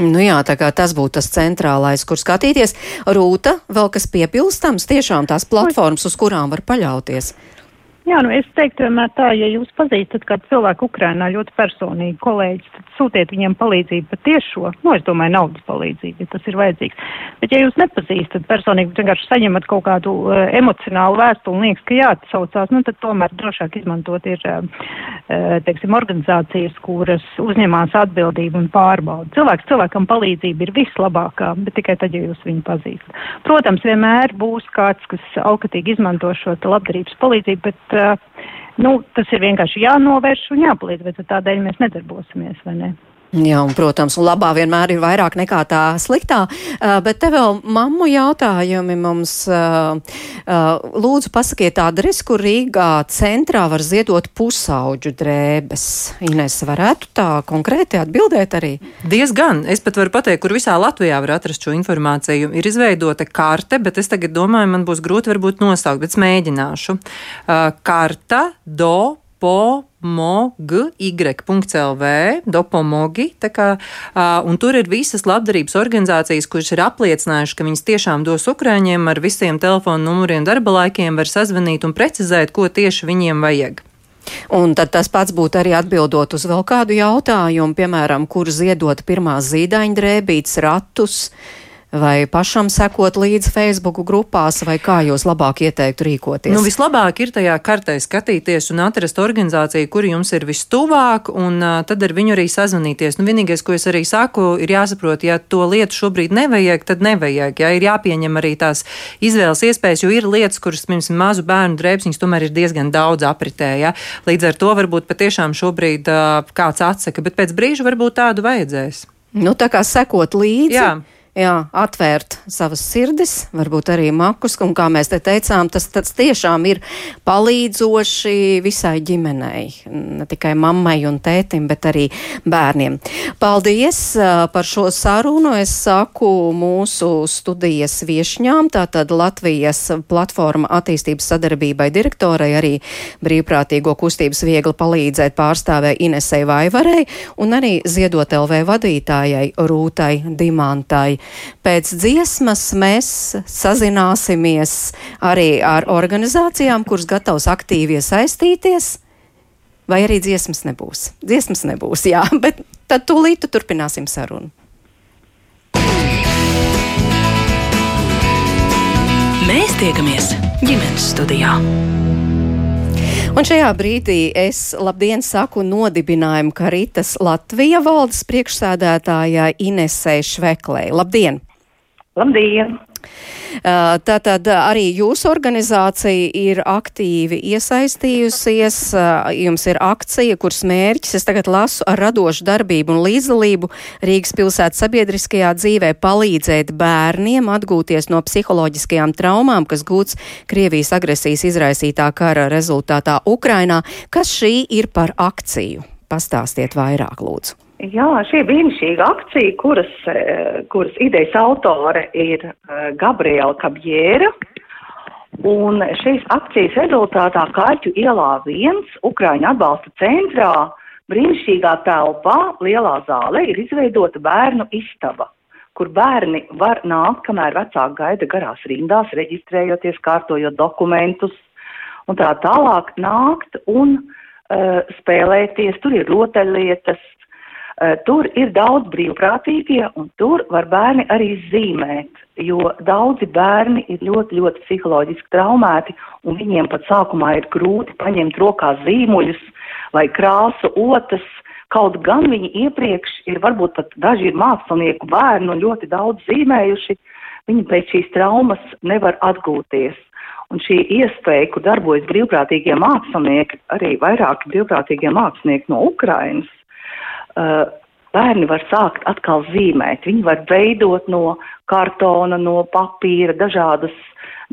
Nu jā, tā kā tas būtu tas centrālais, kur skatīties. Rūta, vēl kas piepilstams, tiešām tās platformas, uz kurām var paļauties. Jā, nu es teiktu vienmēr tā, ja jūs pazīstat kādu cilvēku Ukrainā ļoti personīgi, kolēģis, tad sūtiet viņiem palīdzību pat tiešo, nu es domāju naudas palīdzību, ja tas ir vajadzīgs. Bet ja jūs nepazīstat personīgi, vienkārši saņemat kaut kādu uh, emocionālu vēstuli un liekas, ka jāatsaucās, nu tad tomēr drošāk izmantot ir, uh, teiksim, organizācijas, kuras uzņemās atbildību un pārbaudu. Cilvēks cilvēkam palīdzība ir vislabākā, bet tikai tad, ja jūs viņu pazīstat. Protams, vienmēr būs kāds, kas aukatīgi izmanto šo labdarības palīdzību, bet nu, tas ir vienkārši jānovērš un jāpalīdz, bet tādēļ mēs nedarbosimies, vai ne? Jā, un, protams, un labā vienmēr ir vairāk nekā tā sliktā, uh, bet te vēl mammu jautājumi mums. Uh, uh, lūdzu, pasakiet adresi, kur Rīgā centrā var ziedot pusauģu drēbes. Ines, varētu tā konkrēti atbildēt arī? Diezgan. Es pat varu pateikt, kur visā Latvijā var atrast šo informāciju. Ir izveidota karte, bet es tagad domāju, man būs grūti varbūt nosaukt, bet es mēģināšu. Karta do po mog.lv, dopomogi, kā, un tur ir visas labdarības organizācijas, kuras ir apliecinājušas, ka viņas tiešām dos Ukraiņiem ar visiem telefonu numuriem, darba laikiem, var sazvanīt un precizēt, ko tieši viņiem vajag. Un tad tas pats būtu arī atbildot uz vēl kādu jautājumu, piemēram, kur ziedot pirmās zīdaiņdrēbītes ratus, uh, vai pašam sekot līdzi Facebook grupās, vai kā jūs labāk ieteiktu rīkoties? Nu, vislabāk ir tajā kartē skatīties un atrast organizāciju, kuri jums ir vistuvāk, un uh, tad ar viņu arī sazvanīties. Nu, vienīgais, ko es arī saku, ir jāsaprot, ja to lietu šobrīd nevajag, tad nevajag. Ja ir jāpieņem arī tās izvēles iespējas, jo ir lietas, kuras, piemēram, mazu bērnu drēbsiņas tomēr ir diezgan daudz apritē. Ja? Līdz ar to varbūt patiešām šobrīd uh, kāds atsaka, bet pēc brīža varbūt tādu vajadzēs. Nu, tā kā sekot līdzi. Jā jā, atvērt savas sirdis, varbūt arī makus, un kā mēs te teicām, tas, tas tiešām ir palīdzoši visai ģimenei, ne tikai mammai un tētim, bet arī bērniem. Paldies par šo sarunu. Es saku mūsu studijas viešņām, tātad Latvijas platforma attīstības sadarbībai direktorai, arī brīvprātīgo kustības viegli palīdzēt pārstāvē Inesei Vaivarei un arī Ziedot LV vadītājai Rūtai Dimantai. Pēc dziesmas mēs sazināsimies arī ar organizācijām, kuras gatavs aktīvi iesaistīties. Vai arī dziesmas nebūs? Dziesmas nebūs, jā, *laughs* bet tad tūlīt turpināsim sarunu. Mēs tiekamies ģimenes studijā. Un šajā brīdī es labdien saku nodibinājumu Karitas Latvija valdes priekšsēdētājai Inesē Šveklē. Labdien! Labdien! Tātad arī jūsu organizācija ir aktīvi iesaistījusies. Jums ir akcija, kuras mērķis, es tagad lasu, ar radošu darbību un līdzdalību Rīgas pilsētas sabiedriskajā dzīvē palīdzēt bērniem atgūties no psiholoģiskajām traumām, kas gūts Krievijas agresijas izraisītā kara rezultātā Ukrainā. Kas šī ir par akciju? Pastāstiet vairāk, lūdzu. Jā, šī brīnišķīga akcija, kuras, eh, kuras idejas autore ir eh, Gabriela Kabjēra. Un šīs akcijas rezultātā Kārķu ielā viens Ukraiņu atbalsta centrā brīnišķīgā telpā, lielā zālē ir izveidota bērnu istaba, kur bērni var nākt, kamēr vecāki gaida garās rindās, reģistrējoties, kārtojot dokumentus un tā tālāk nākt un uh, spēlēties. Tur ir rotaļlietas, tur ir daudz brīvprātīgie, un tur var bērni arī zīmēt, jo daudzi bērni ir ļoti, ļoti psiholoģiski traumēti, un viņiem pat sākumā ir grūti paņemt rokās zīmuļus vai krāsu otas. Kaut gan viņi iepriekš ir, varbūt pat daži ir mākslinieku bērni un ļoti daudz zīmējuši, viņi pēc šīs traumas nevar atgūties. Un šī iespēja, kur darbojas brīvprātīgie mākslinieki, arī vairāki brīvprātīgie mākslinieki no Ukrainas, bērni var sākt atkal zīmēt. Viņi var veidot no kartona, no papīra dažādas,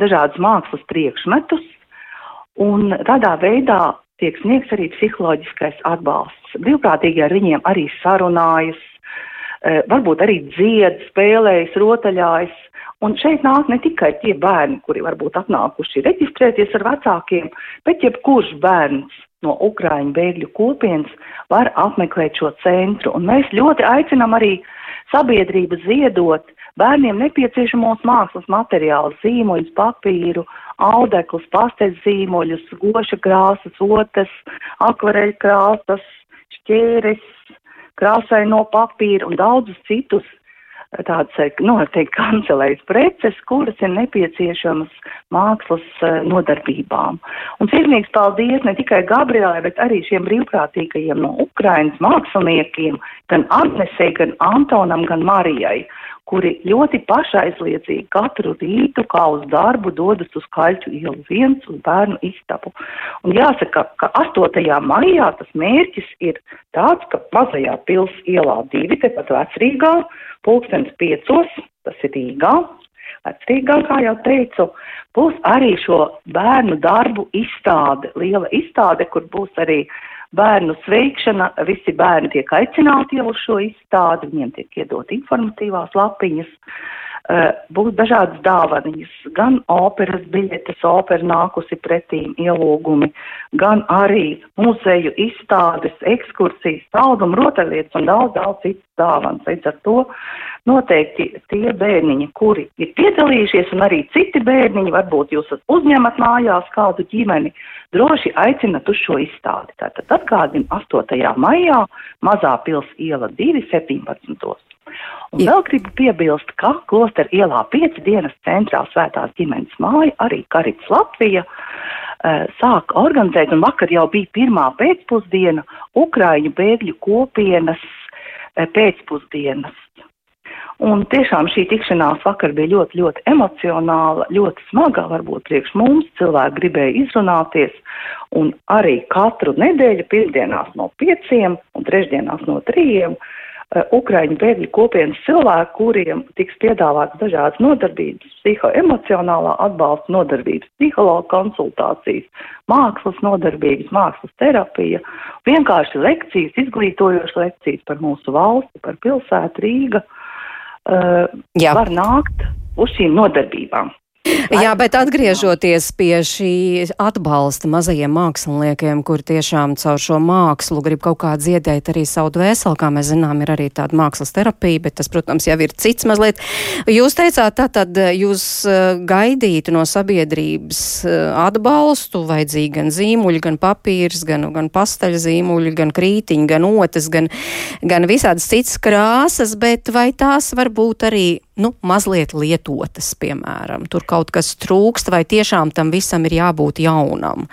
dažādas mākslas priekšmetus, un tādā veidā tiek sniegts arī psiholoģiskais atbalsts. Brīvprātīgi ar viņiem arī sarunājas, uh, varbūt arī dzied, spēlējas, rotaļājas. Un šeit nāk ne tikai tie bērni, kuri varbūt atnākuši reģistrēties ar vecākiem, bet jebkurš bērns, no Ukraiņu bēgļu kopienas var apmeklēt šo centru. Un mēs ļoti aicinām arī sabiedrība ziedot bērniem nepieciešamos mākslas materiālus, zīmuļus, papīru, audeklus, pasteļu zīmuļus, goša krāsas, otas, akvareļu krāsas, šķēres, krāsai no papīra un daudzus citus tādas, noteikti kancelējas preces, kuras ir nepieciešamas mākslas eh, nodarbībām. Un sirsnīgs paldies ne tikai Gabrielai, bet arī šiem brīvprātīgajiem no Ukrainas māksliniekiem, gan Agnesei, gan Antonam, gan Marijai kuri ļoti pašaizliedzīgi katru rītu, kā uz darbu, dodas uz Kaļķu ielu viens uz bērnu istabu. Un jāsaka, ka 8. maijā tas mērķis ir tāds, ka mazajā pils ielā divi, tepat vecrīgā, pulkstens piecos, tas ir Rīgā, vecrīgā, kā jau teicu, būs arī šo bērnu darbu izstāde, liela izstāde, kur būs arī bērnu sveikšana, visi bērni tiek aicināti jau uz šo izstādi, viņiem tiek iedot informatīvās lapiņas, uh, būs dažādas dāvaniņas, gan operas biļetes, opera nākusi pretīm ielūgumi, gan arī muzeju izstādes, ekskursijas, saldumu, rotaļlietas un daudz, daudz citas dāvanas. Līdz ar to noteikti tie bērniņi, kuri ir piedalījušies, un arī citi bērniņi, varbūt jūs uzņemat mājās kādu ģimeni, droši aicinat uz šo izstādi. Tātad atgādina 8. maijā Mazā pils iela 217. Un vēl gribu piebilst, ka klosteru ielā 5 dienas centrā svētās ģimenes māja, arī Karits Latvija, uh, sāk organizēt, un vakar jau bija pirmā pēcpusdiena Ukraiņu bēgļu kopienas pēcpusdienas Un tiešām šī tikšanās vakar bija ļoti, ļoti emocionāla, ļoti smaga, varbūt priekš mums. Cilvēki gribēja izrunāties, un arī katru nedēļu, pirmdienās no pieciem un trešdienās no trījiem, uh, Ukraiņu bēgļu kopienas cilvēki, kuriem tiks piedāvāts dažādas nodarbības, psihoemocionālā atbalsta nodarbības, psihologa konsultācijas, mākslas nodarbības, mākslas terapija, vienkārši lekcijas, izglītojošas lekcijas par mūsu valsti, par pilsētu Rīgu uh, Jā. var nākt uz šīm nodarbībām. *laughs* Jā, bet atgriežoties pie šī atbalsta mazajiem māksliniekiem, kur tiešām caur šo mākslu grib kaut kā dziedēt arī savu dvēseli, kā mēs zinām, ir arī tāda mākslas terapija, bet tas, protams, jau ir cits mazliet. Jūs teicāt, tā tad jūs eh, gaidītu no sabiedrības eh, atbalstu, vajadzīgi gan zīmuļi, gan papīrs, gan, gan pastaļa zīmuļi, gan krītiņi, gan otas, gan, gan visādas citas krāsas, bet vai tās var būt arī nu, mazliet lietotas, piemēram. Tur kaut kas trūkst, vai tiešām tam visam ir jābūt jaunam?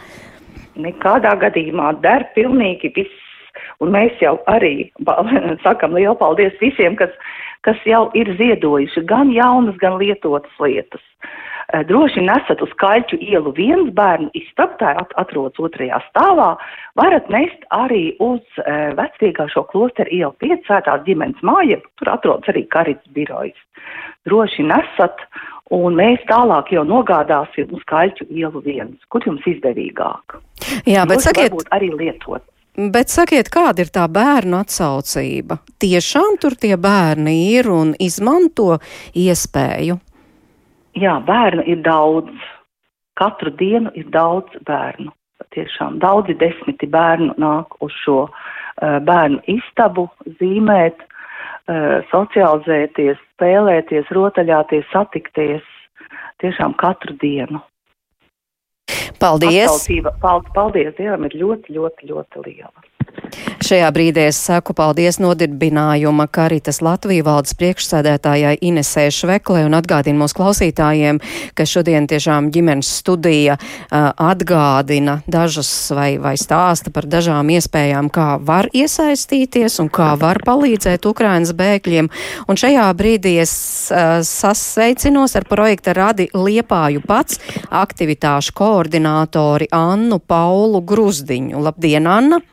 Nekādā gadījumā der pilnīgi viss. Un mēs jau arī *laughs* sakam lielu paldies visiem, kas, kas jau ir ziedojuši gan jaunas, gan lietotas lietas. Eh, droši nesat uz kaļķu ielu viens bērnu istabu, tā atrodas otrajā stāvā, varat nest arī uz uh, vecrīgā šo klosteru ielu piecētās ģimenes māja, tur atrodas arī karits birojas. Droši nesat, un mēs tālāk jau nogādāsim uz kaļķu ielu viens, kur jums izdevīgāk. Jā, bet Droši sakiet. Arī lietot. Bet sakiet, kāda ir tā bērnu atsaucība? Tiešām tur tie bērni ir un izmanto iespēju? Jā, bērnu ir daudz. Katru dienu ir daudz bērnu. Tiešām daudzi desmiti bērnu nāk uz šo uh, bērnu istabu zīmēt, uh, socializēties, spēlēties, rotaļāties, satikties. Tiešām katru dienu. Paldies! Paldies, paldies Dievam, ir ļoti, ļoti, ļoti liela. Šajā brīdī es saku paldies nodirbinājuma Karitas Latviju valdes priekšsēdētājai Inesē Šveklē un atgādinu mūsu klausītājiem, ka šodien tiešām ģimenes studija uh, atgādina dažas vai, vai stāsta par dažām iespējām, kā var iesaistīties un kā var palīdzēt Ukrainas bēgļiem. Un šajā brīdī es uh, sasveicinos ar projekta Radi Liepāju pats aktivitāšu koordinātori Annu Paulu Gruzdiņu. Labdien, Anna!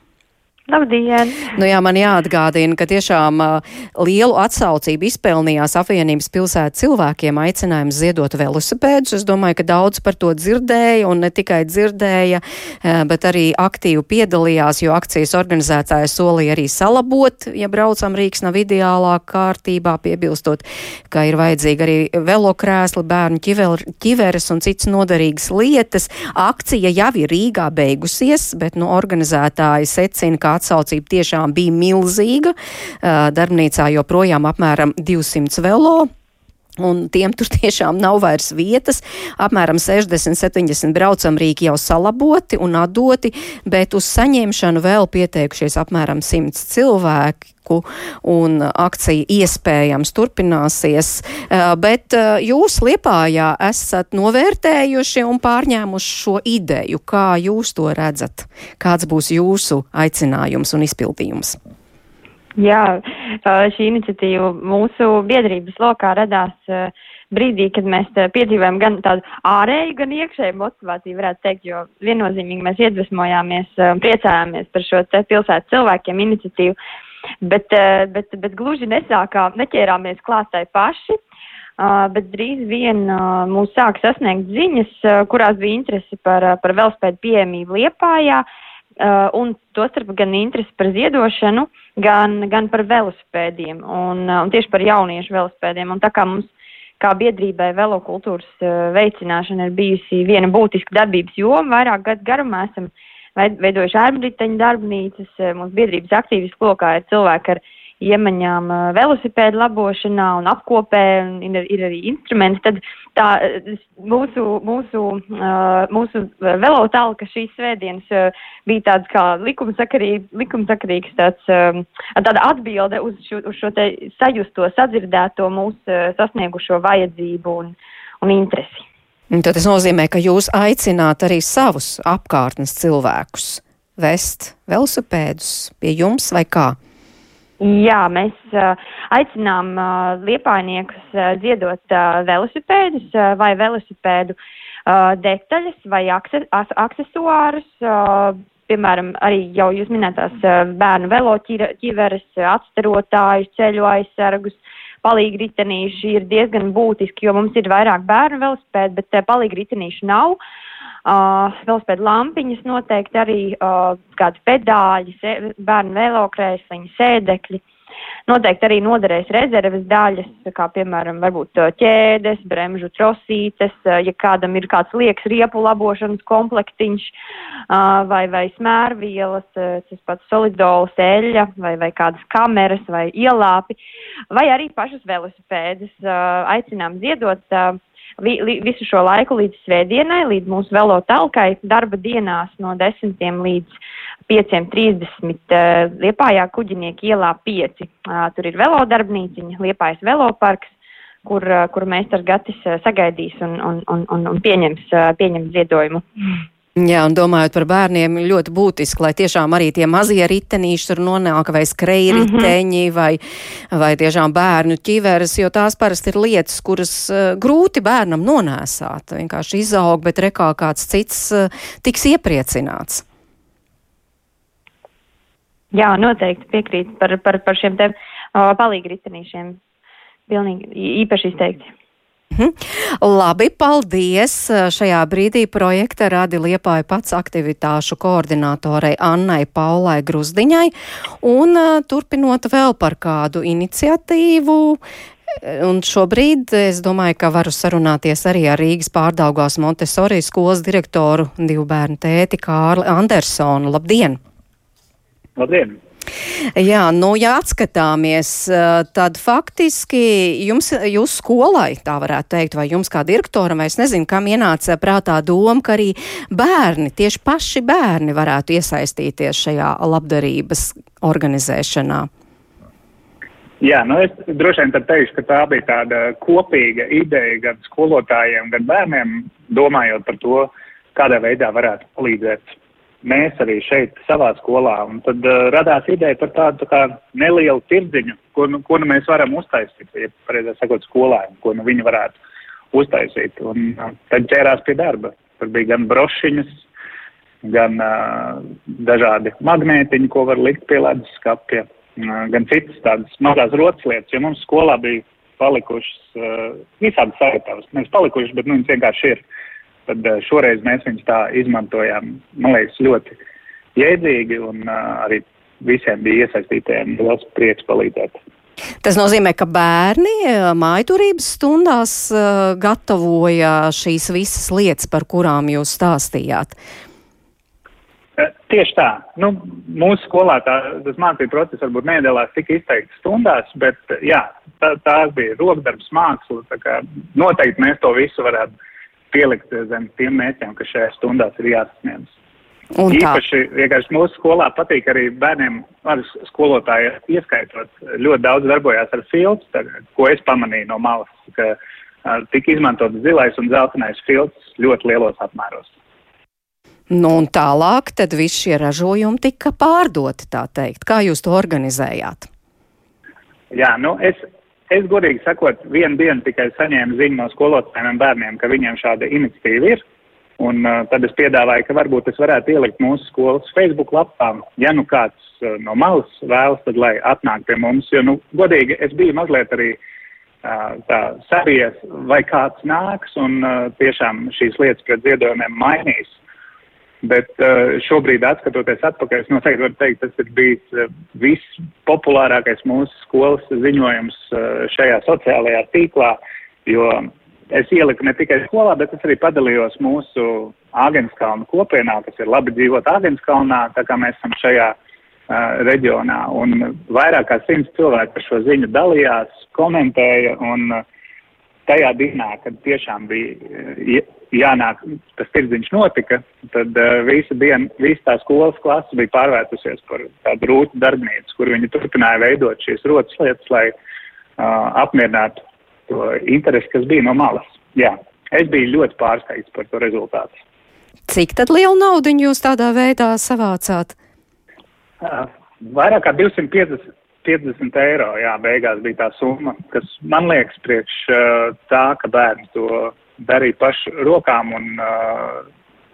Labdien! Nu jā, man jāatgādina, ka tiešām uh, lielu atsaucību izpelnījās apvienības pilsētas cilvēkiem aicinājums ziedot velosipēdus. Es domāju, ka daudz par to dzirdēja un ne tikai dzirdēja, uh, bet arī aktīvi piedalījās, jo akcijas organizētāja solīja arī salabot, ja braucam Rīgas nav ideālā kārtībā, piebilstot, ka ir vajadzīgi arī velokrēsli, bērnu ķiver, ķiveres un citas noderīgas lietas. Akcija jau ir Rīgā beigusies, bet nu, organizētāji secina, ka atsaucība tiešām bija milzīga. Darbnīcā joprojām apmēram 200 velo. Un tiem tur tiešām nav vairs vietas. Apmēram 60-70 braucamrīki jau salaboti un atdoti, bet uz saņemšanu vēl pieteikušies apmēram 100 cilvēku, un akcija iespējams turpināsies. Bet jūs Liepājā esat novērtējuši un pārņēmuši šo ideju. Kā jūs to redzat? Kāds būs jūsu aicinājums un izpildījums? Jā, šī iniciatīva mūsu biedrības lokā radās brīdī, kad mēs piedzīvojam gan tādu ārēju, gan iekšēju motivāciju, varētu teikt, jo viennozīmīgi mēs iedvesmojāmies, priecājāmies par šo te pilsētas cilvēkiem iniciatīvu, bet, bet, bet gluži nesākām, neķērāmies klāstai paši. Uh, bet drīz vien uh, mūs sāk sasniegt ziņas, uh, kurās bija interesi par, par velospēdu pieejamību Liepājā, un tostarp gan interesi par ziedošanu, gan, gan par velosipēdiem un, un tieši par jauniešu velosipēdiem. Un tā kā mums kā biedrībai velokultūras veicināšana ir bijusi viena būtiska darbības joma, vairāk gadu garumā esam veidojuši ārbriteņu darbnīcas, mūsu biedrības aktīvistu lokā ir cilvēki ar iemaņām velosipēdu labošanā un apkopē, un ir, ir arī instrumenti, tad tā mūsu, mūsu, mūsu velotālka šīs svētdienas bija tāds kā likumsakarīgs, likumsakarīgs tāds, tāda atbilde uz šo, uz šo te sajusto, sadzirdēto mūsu sasniegušo vajadzību un, un interesi. Tad tas nozīmē, ka jūs aicināt arī savus apkārtnes cilvēkus vest velosipēdus pie jums vai kā? Jā, mēs uh, aicinām uh, liepainiekus uh, ziedot velosipēdus vai velosipēdu detaļas vai akse, aksesuārus. Piemēram, arī jau jūs minētās bērnu veloķiveres, atsterotājus, ceļu aizsargus, palīgi ritenīši ir diezgan būtiski, jo mums ir vairāk bērnu velosipēdu, bet palīgi ritenīši nav. Uh, Uh, velospēdu lampiņas noteikti arī uh, kādi pedāļi, sē, bērnu velokrēsliņi, sēdekļi. Noteikti arī noderēs rezerves daļas, kā piemēram varbūt ķēdes, bremžu trosītes, ja kādam ir kāds liekas riepu labošanas komplektiņš vai, vai smērvielas, tas pats solidols, eļļa vai, vai kādas kameras vai ielāpi, vai arī pašas velosipēdas. Aicinām ziedot vi, li, visu šo laiku līdz svētdienai, līdz mūsu velo talkai, darba dienās no 10 līdz 5.30 uh, Liepājā kuģinieki ielā 5. Uh, tur ir velodarbnīciņa, Liepājas veloparks, kur, uh, kur meistars Gatis uh, sagaidīs un, un, un, un, pieņems, pieņems ziedojumu. Mm. Jā, un domājot par bērniem, ļoti būtiski, lai tiešām arī tie mazie ritenīši tur nonāk, vai skreji mhm. riteņi, mm -hmm. vai, vai tiešām bērnu ķiveres, jo tās parasti ir lietas, kuras uh, grūti bērnam nonēsāt. Vienkārši izaug, bet rekā kāds cits uh, tiks iepriecināts. Jā, noteikti piekrīt par, par, par šiem te uh, palīgi ritenīšiem. Pilnīgi īpaši izteikti. Mhm. Labi, paldies! Šajā brīdī projekta radi Liepāja pats aktivitāšu koordinātorei Annai Paulai Gruzdiņai un turpinot vēl par kādu iniciatīvu. Un šobrīd es domāju, ka varu sarunāties arī ar Rīgas pārdaugās Montesori skolas direktoru divu bērnu tēti Kārli Andersonu. Labdien! Labdien! Jā, nu, ja atskatāmies, tad faktiski jums, jūs skolai, tā varētu teikt, vai jums kā direktoram, vai es nezinu, kam ienāca prātā doma, ka arī bērni, tieši paši bērni varētu iesaistīties šajā labdarības organizēšanā. Jā, nu es droši vien teikšu, ka tā bija tāda kopīga ideja gan skolotājiem, gan bērniem, domājot par to, kādā veidā varētu palīdzēt mēs arī šeit savā skolā. Un tad uh, radās ideja par tādu tā kā nelielu tirdziņu, ko, nu, ko nu mēs varam uztaisīt, ja pareizāk sakot, skolēni, ko nu viņi varētu uztaisīt. Un uh, tad ķērās pie darba. Tur bija gan brošiņas, gan uh, dažādi magnētiņi, ko var likt pie ledus skapja, uh, gan citas tādas mazās rotas lietas, jo mums skolā bija palikušas uh, visādi sagatavas. Nevis palikušas, bet nu, viņas vienkārši ir. Uh, tad eh, šoreiz mēs viņus tā izmantojām, man liekas, ļoti jēdzīgi un uh, arī visiem bija iesaistītiem liels prieks palīdzēt. Tas nozīmē, ka bērni eh, mājturības stundās gatavoja šīs visas lietas, par kurām jūs stāstījāt. Tieši tā. Nu, mūsu skolā tā, tas mācību process varbūt nedalās tik izteikti stundās, bet jā, tā, tās bija rokdarbs, māksla. Noteikti mēs to visu varētu pielikt zem tiem mērķiem, kas šajās stundās ir jāsasniedz. Un Īpaši vienkārši mūsu skolā patīk arī bērniem, arī skolotāji ieskaitot, ļoti daudz darbojās ar filtru, ko es pamanīju no malas, ka tika izmantots zilais un zeltainais filtrs ļoti lielos apmēros. Nu, un tālāk tad visi šie ražojumi tika pārdoti, tā teikt. Kā jūs to organizējāt? Jā, nu es, es godīgi sakot, vienu dienu tikai saņēmu ziņu no skolotājiem un bērniem, ka viņiem šāda iniciatīva ir. Un uh, tad es piedāvāju, ka varbūt es varētu ielikt mūsu skolas Facebook lapā, ja nu kāds uh, no malas vēlas, tad lai atnāk pie mums, jo, nu, godīgi, es biju mazliet arī uh, tā sabies, vai kāds nāks un uh, tiešām šīs lietas pret ziedojumiem mainīs. Bet uh, šobrīd, skatoties atpakaļ, es noteikti varu teikt, tas ir bijis uh, vispopulārākais mūsu skolas ziņojums uh, šajā sociālajā tīklā, jo es ieliku ne tikai skolā, bet es arī padalījos mūsu Āgenskalnu kopienā, kas ir labi dzīvot Āgenskalnā, tā kā mēs esam šajā reģionā. Un vairāk kā simts cilvēku par šo ziņu dalījās, komentēja, un uh, tajā dienā, kad tiešām bija jānāk, tas tirdziņš notika, tad uh, visa diena, visa tā skolas klase bija pārvērtusies par tādu rūtu darbnīcu, kur viņi turpināja veidot šīs rotas lietas, lai uh, apmierinātu to interesi, kas bija no malas. Jā, es biju ļoti pārsteigts par to rezultātu. Cik tad lielu naudu jūs tādā veidā savācāt? Uh, vairāk kā 250 50 eiro, jā, beigās bija tā summa, kas man liekas priekš uh, tā, ka bērni to darīja pašu rokām un uh,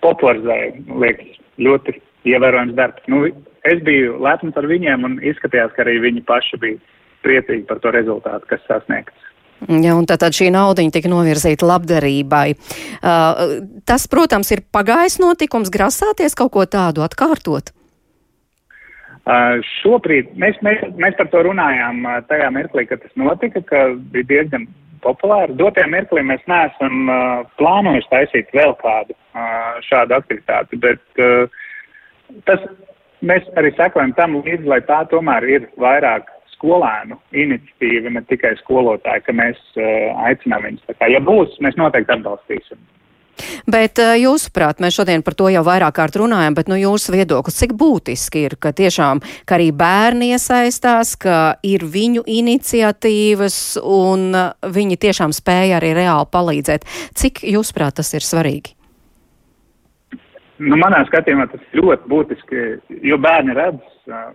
popularizēja, liekas, ļoti ievērojams darbs. Nu, es biju lepns par viņiem un izskatījās, ka arī viņi paši bija priecīgi par to rezultātu, kas sasniegts. Ja, un tātad šī nauda tika novirzīta labdarībai. Uh, tas, protams, ir pagājis notikums, grasāties kaut ko tādu atkārtot. Šobrīd mēs, mēs, mēs par to runājām tajā mirklī, kad tas notika, ka bija diezgan populāri. Dotajā mirklī mēs neesam uh, plānojuši taisīt vēl kādu uh, šādu aktivitāti, bet uh, tas mēs arī sekojam tam līdzi, lai tā tomēr ir vairāk skolēnu iniciatīva, ne tikai skolotāji, ka mēs uh, aicinām viņus. Tā kā, ja būs, mēs noteikti atbalstīsim. Bet uh, jūsuprāt, mēs šodien par to jau vairāk kārt runājam, bet nu, jūsu viedoklis, cik būtiski ir, ka tiešām, ka arī bērni iesaistās, ka ir viņu iniciatīvas un uh, viņi tiešām spēja arī reāli palīdzēt. Cik jūsuprāt tas ir svarīgi? Nu, manā skatījumā tas ir ļoti būtiski, jo bērni redz,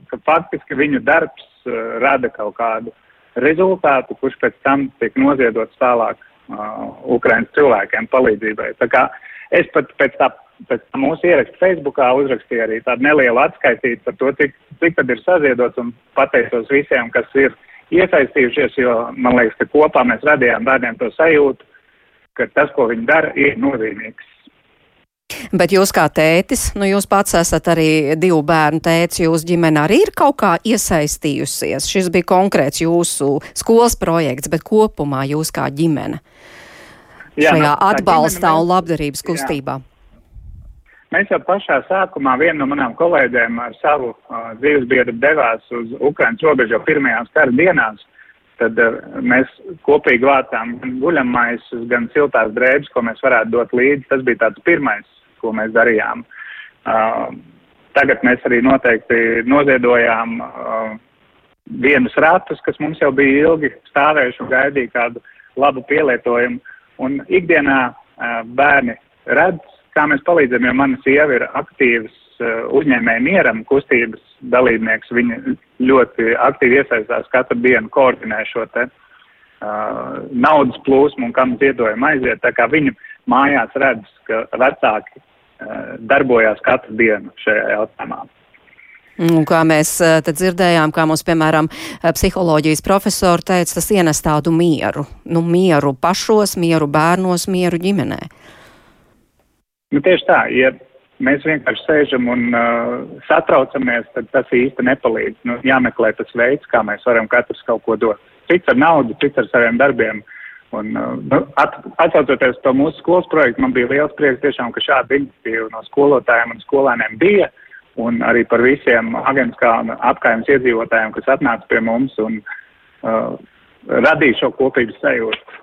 ka faktiski viņu darbs rada kaut kādu rezultātu, kurš pēc tam tiek noziedots tālāk Ukraiņas cilvēkiem palīdzībai. Tā kā es pat pēc tā, pēc mūsu ieraksta Facebookā uzrakstīju arī tādu nelielu atskaitīti par to, cik, cik tad ir saziedots un pateicos visiem, kas ir iesaistījušies, jo man liekas, ka kopā mēs radījām bērniem to sajūtu, ka tas, ko viņi dara, ir nozīmīgs. Bet jūs kā tētis, nu jūs pats esat arī divu bērnu tēts, jūs ģimene arī ir kaut kā iesaistījusies. Šis bija konkrēts jūsu skolas projekts, bet kopumā jūs kā ģimene jā, šajā nu, atbalstā ģimene, un labdarības kustībā. Jā. Mēs jau pašā sākumā viena no manām kolēģiem ar savu uh, dzīves biedru devās uz Ukrainas robežu pirmajās kara dienās. Tad uh, mēs kopīgi vācām gan guļamaisus, gan siltās drēbes, ko mēs varētu dot līdzi. Tas bija tāds pirmais ko mēs darījām. Tagad mēs arī noteikti noziedojām vienus ratus, kas mums jau bija ilgi stāvējuši un gaidīja kādu labu pielietojumu. Un ikdienā bērni redz, kā mēs palīdzam, jo mana sieva ir aktīvs uh, uzņēmēja mieram kustības dalībnieks. Viņa ļoti aktīvi iesaistās katru dienu, koordinē šo te uh, naudas plūsmu un kam ziedojumi aiziet. Tā kā viņa mājās redz, ka vecāki darbojās katru dienu šajā jautājumā. Un kā mēs eh, te dzirdējām, kā mums, piemēram, eh, psiholoģijas profesori teica, tas ienes tādu mieru. Nu, mieru pašos, mieru bērnos, mieru ģimenē. Nu, tieši tā, ja mēs vienkārši sēžam un uh, satraucamies, tad tas īsti nepalīdz. Nu, jāmeklē tas veids, kā mēs varam katrs kaut ko dot. Cits ar naudu, cits ar saviem darbiem. Uh, Un, uh, nu, at, atcaucoties to mūsu skolas projektu, man bija liels prieks tiešām, ka šāda iniciatīva no skolotājiem un skolēniem bija. un arī par visiem Agenskā un apkaimes iedzīvotājiem, kas atnāca pie mums un uh, radīja šo kopības sajūtu.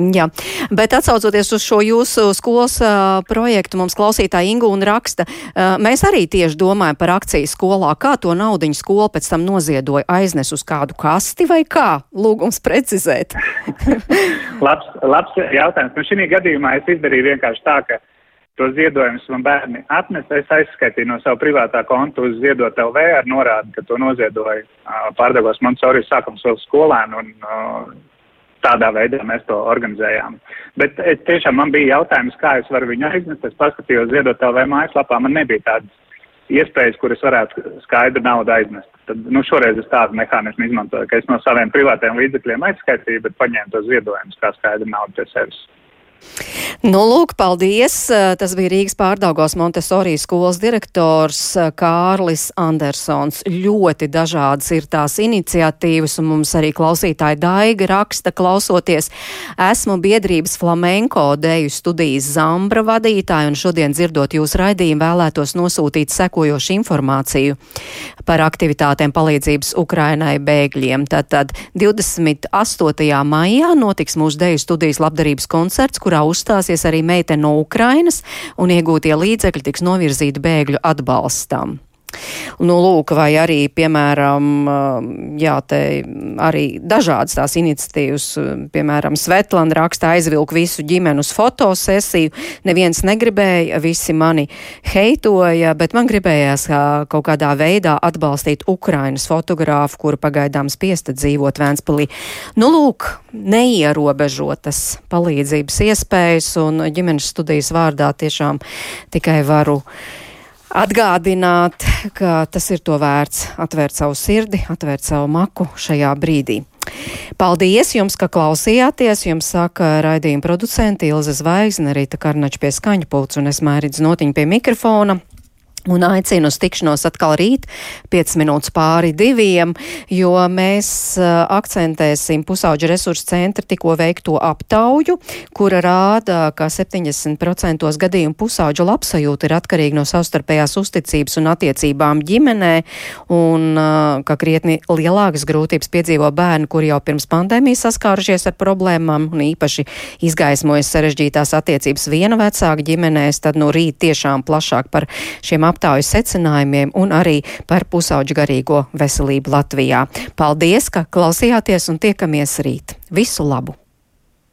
Jā, bet atsaucoties uz šo jūsu skolas uh, projektu, mums klausītāja Ingūna raksta, uh, mēs arī tieši domājam par akciju skolā. Kā to naudiņu skola pēc tam noziedoja? Aiznes uz kādu kasti vai kā? Lūgums precizēt. *laughs* labs, labs jautājums. Nu, šī gadījumā es izdarīju vienkārši tā, ka to ziedojumus man bērni atnesa. Es aizskaitīju no savu privātā konta uz ziedot LV ar norādi, ka to noziedoja uh, pārdevos Montsorijas sākums vēl skolēnu un uh, tādā veidā mēs to organizējām. Bet es, tiešām man bija jautājums, kā es varu viņu aiznest. Es paskatījos ziedot LV mājaslapā, man nebija tādas iespējas, kuras varētu skaidru naudu aiznest. Tad, nu, šoreiz es tādu mehānismu izmantoju, ka es no saviem privātajiem līdzekļiem aizskaitīju, bet paņēmu tos ziedojumus kā skaidru naudu pie sevis. Nu, lūk, paldies. Tas bija Rīgas pārdaugos Montesori skolas direktors Kārlis Andersons. Ļoti dažādas ir tās iniciatīvas, un mums arī klausītāji Daiga raksta, klausoties. Esmu biedrības flamenko deju studijas Zambra vadītāja, un šodien dzirdot jūsu raidījumu vēlētos nosūtīt sekojošu informāciju par aktivitātēm palīdzības Ukrainai bēgļiem. Tātad 28. maijā notiks mūsu deju studijas labdarības koncerts, kurā uzstāsies arī meitene no Ukrainas, un iegūtie līdzekļi tiks novirzīti bēgļu atbalstam. Nu, lūk, vai arī, piemēram, jā, te arī dažādas tās iniciatīvas, piemēram, Svetlana raksta aizvilku visu ģimeni uz fotosesiju, neviens negribēja, visi mani heitoja, bet man gribējās kaut kādā veidā atbalstīt Ukrainas fotogrāfu, kuru pagaidām spiesta dzīvot Vēnspilī. Nu, lūk, neierobežotas palīdzības iespējas un ģimenes studijas vārdā tiešām tikai varu atgādināt, ka tas ir to vērts atvērt savu sirdi, atvērt savu maku šajā brīdī. Paldies jums, ka klausījāties. Jums saka raidījuma producenti Ilze Zvaigzne, Rīta Karnača pie skaņa pults un es mērīdzu notiņu pie mikrofona. Un aicinu uz tikšanos atkal rīt, 5 minūtes pāri diviem, jo mēs uh, akcentēsim pusauģu resursu centra tikko veikto aptauju, kura rāda, ka 70% gadījumu pusauģu labsajūta ir atkarīga no savstarpējās uzticības un attiecībām ģimenē, un uh, ka krietni lielākas grūtības piedzīvo bērni, kuri jau pirms pandēmijas saskārušies ar problēmām un īpaši izgaismojas sarežģītās attiecības viena vecāka ģimenēs, tad no rīt tiešām plašāk par šiem aptaujas secinājumiem un arī par pusauģu garīgo veselību Latvijā. Paldies, ka klausījāties un tiekamies rīt. Visu labu!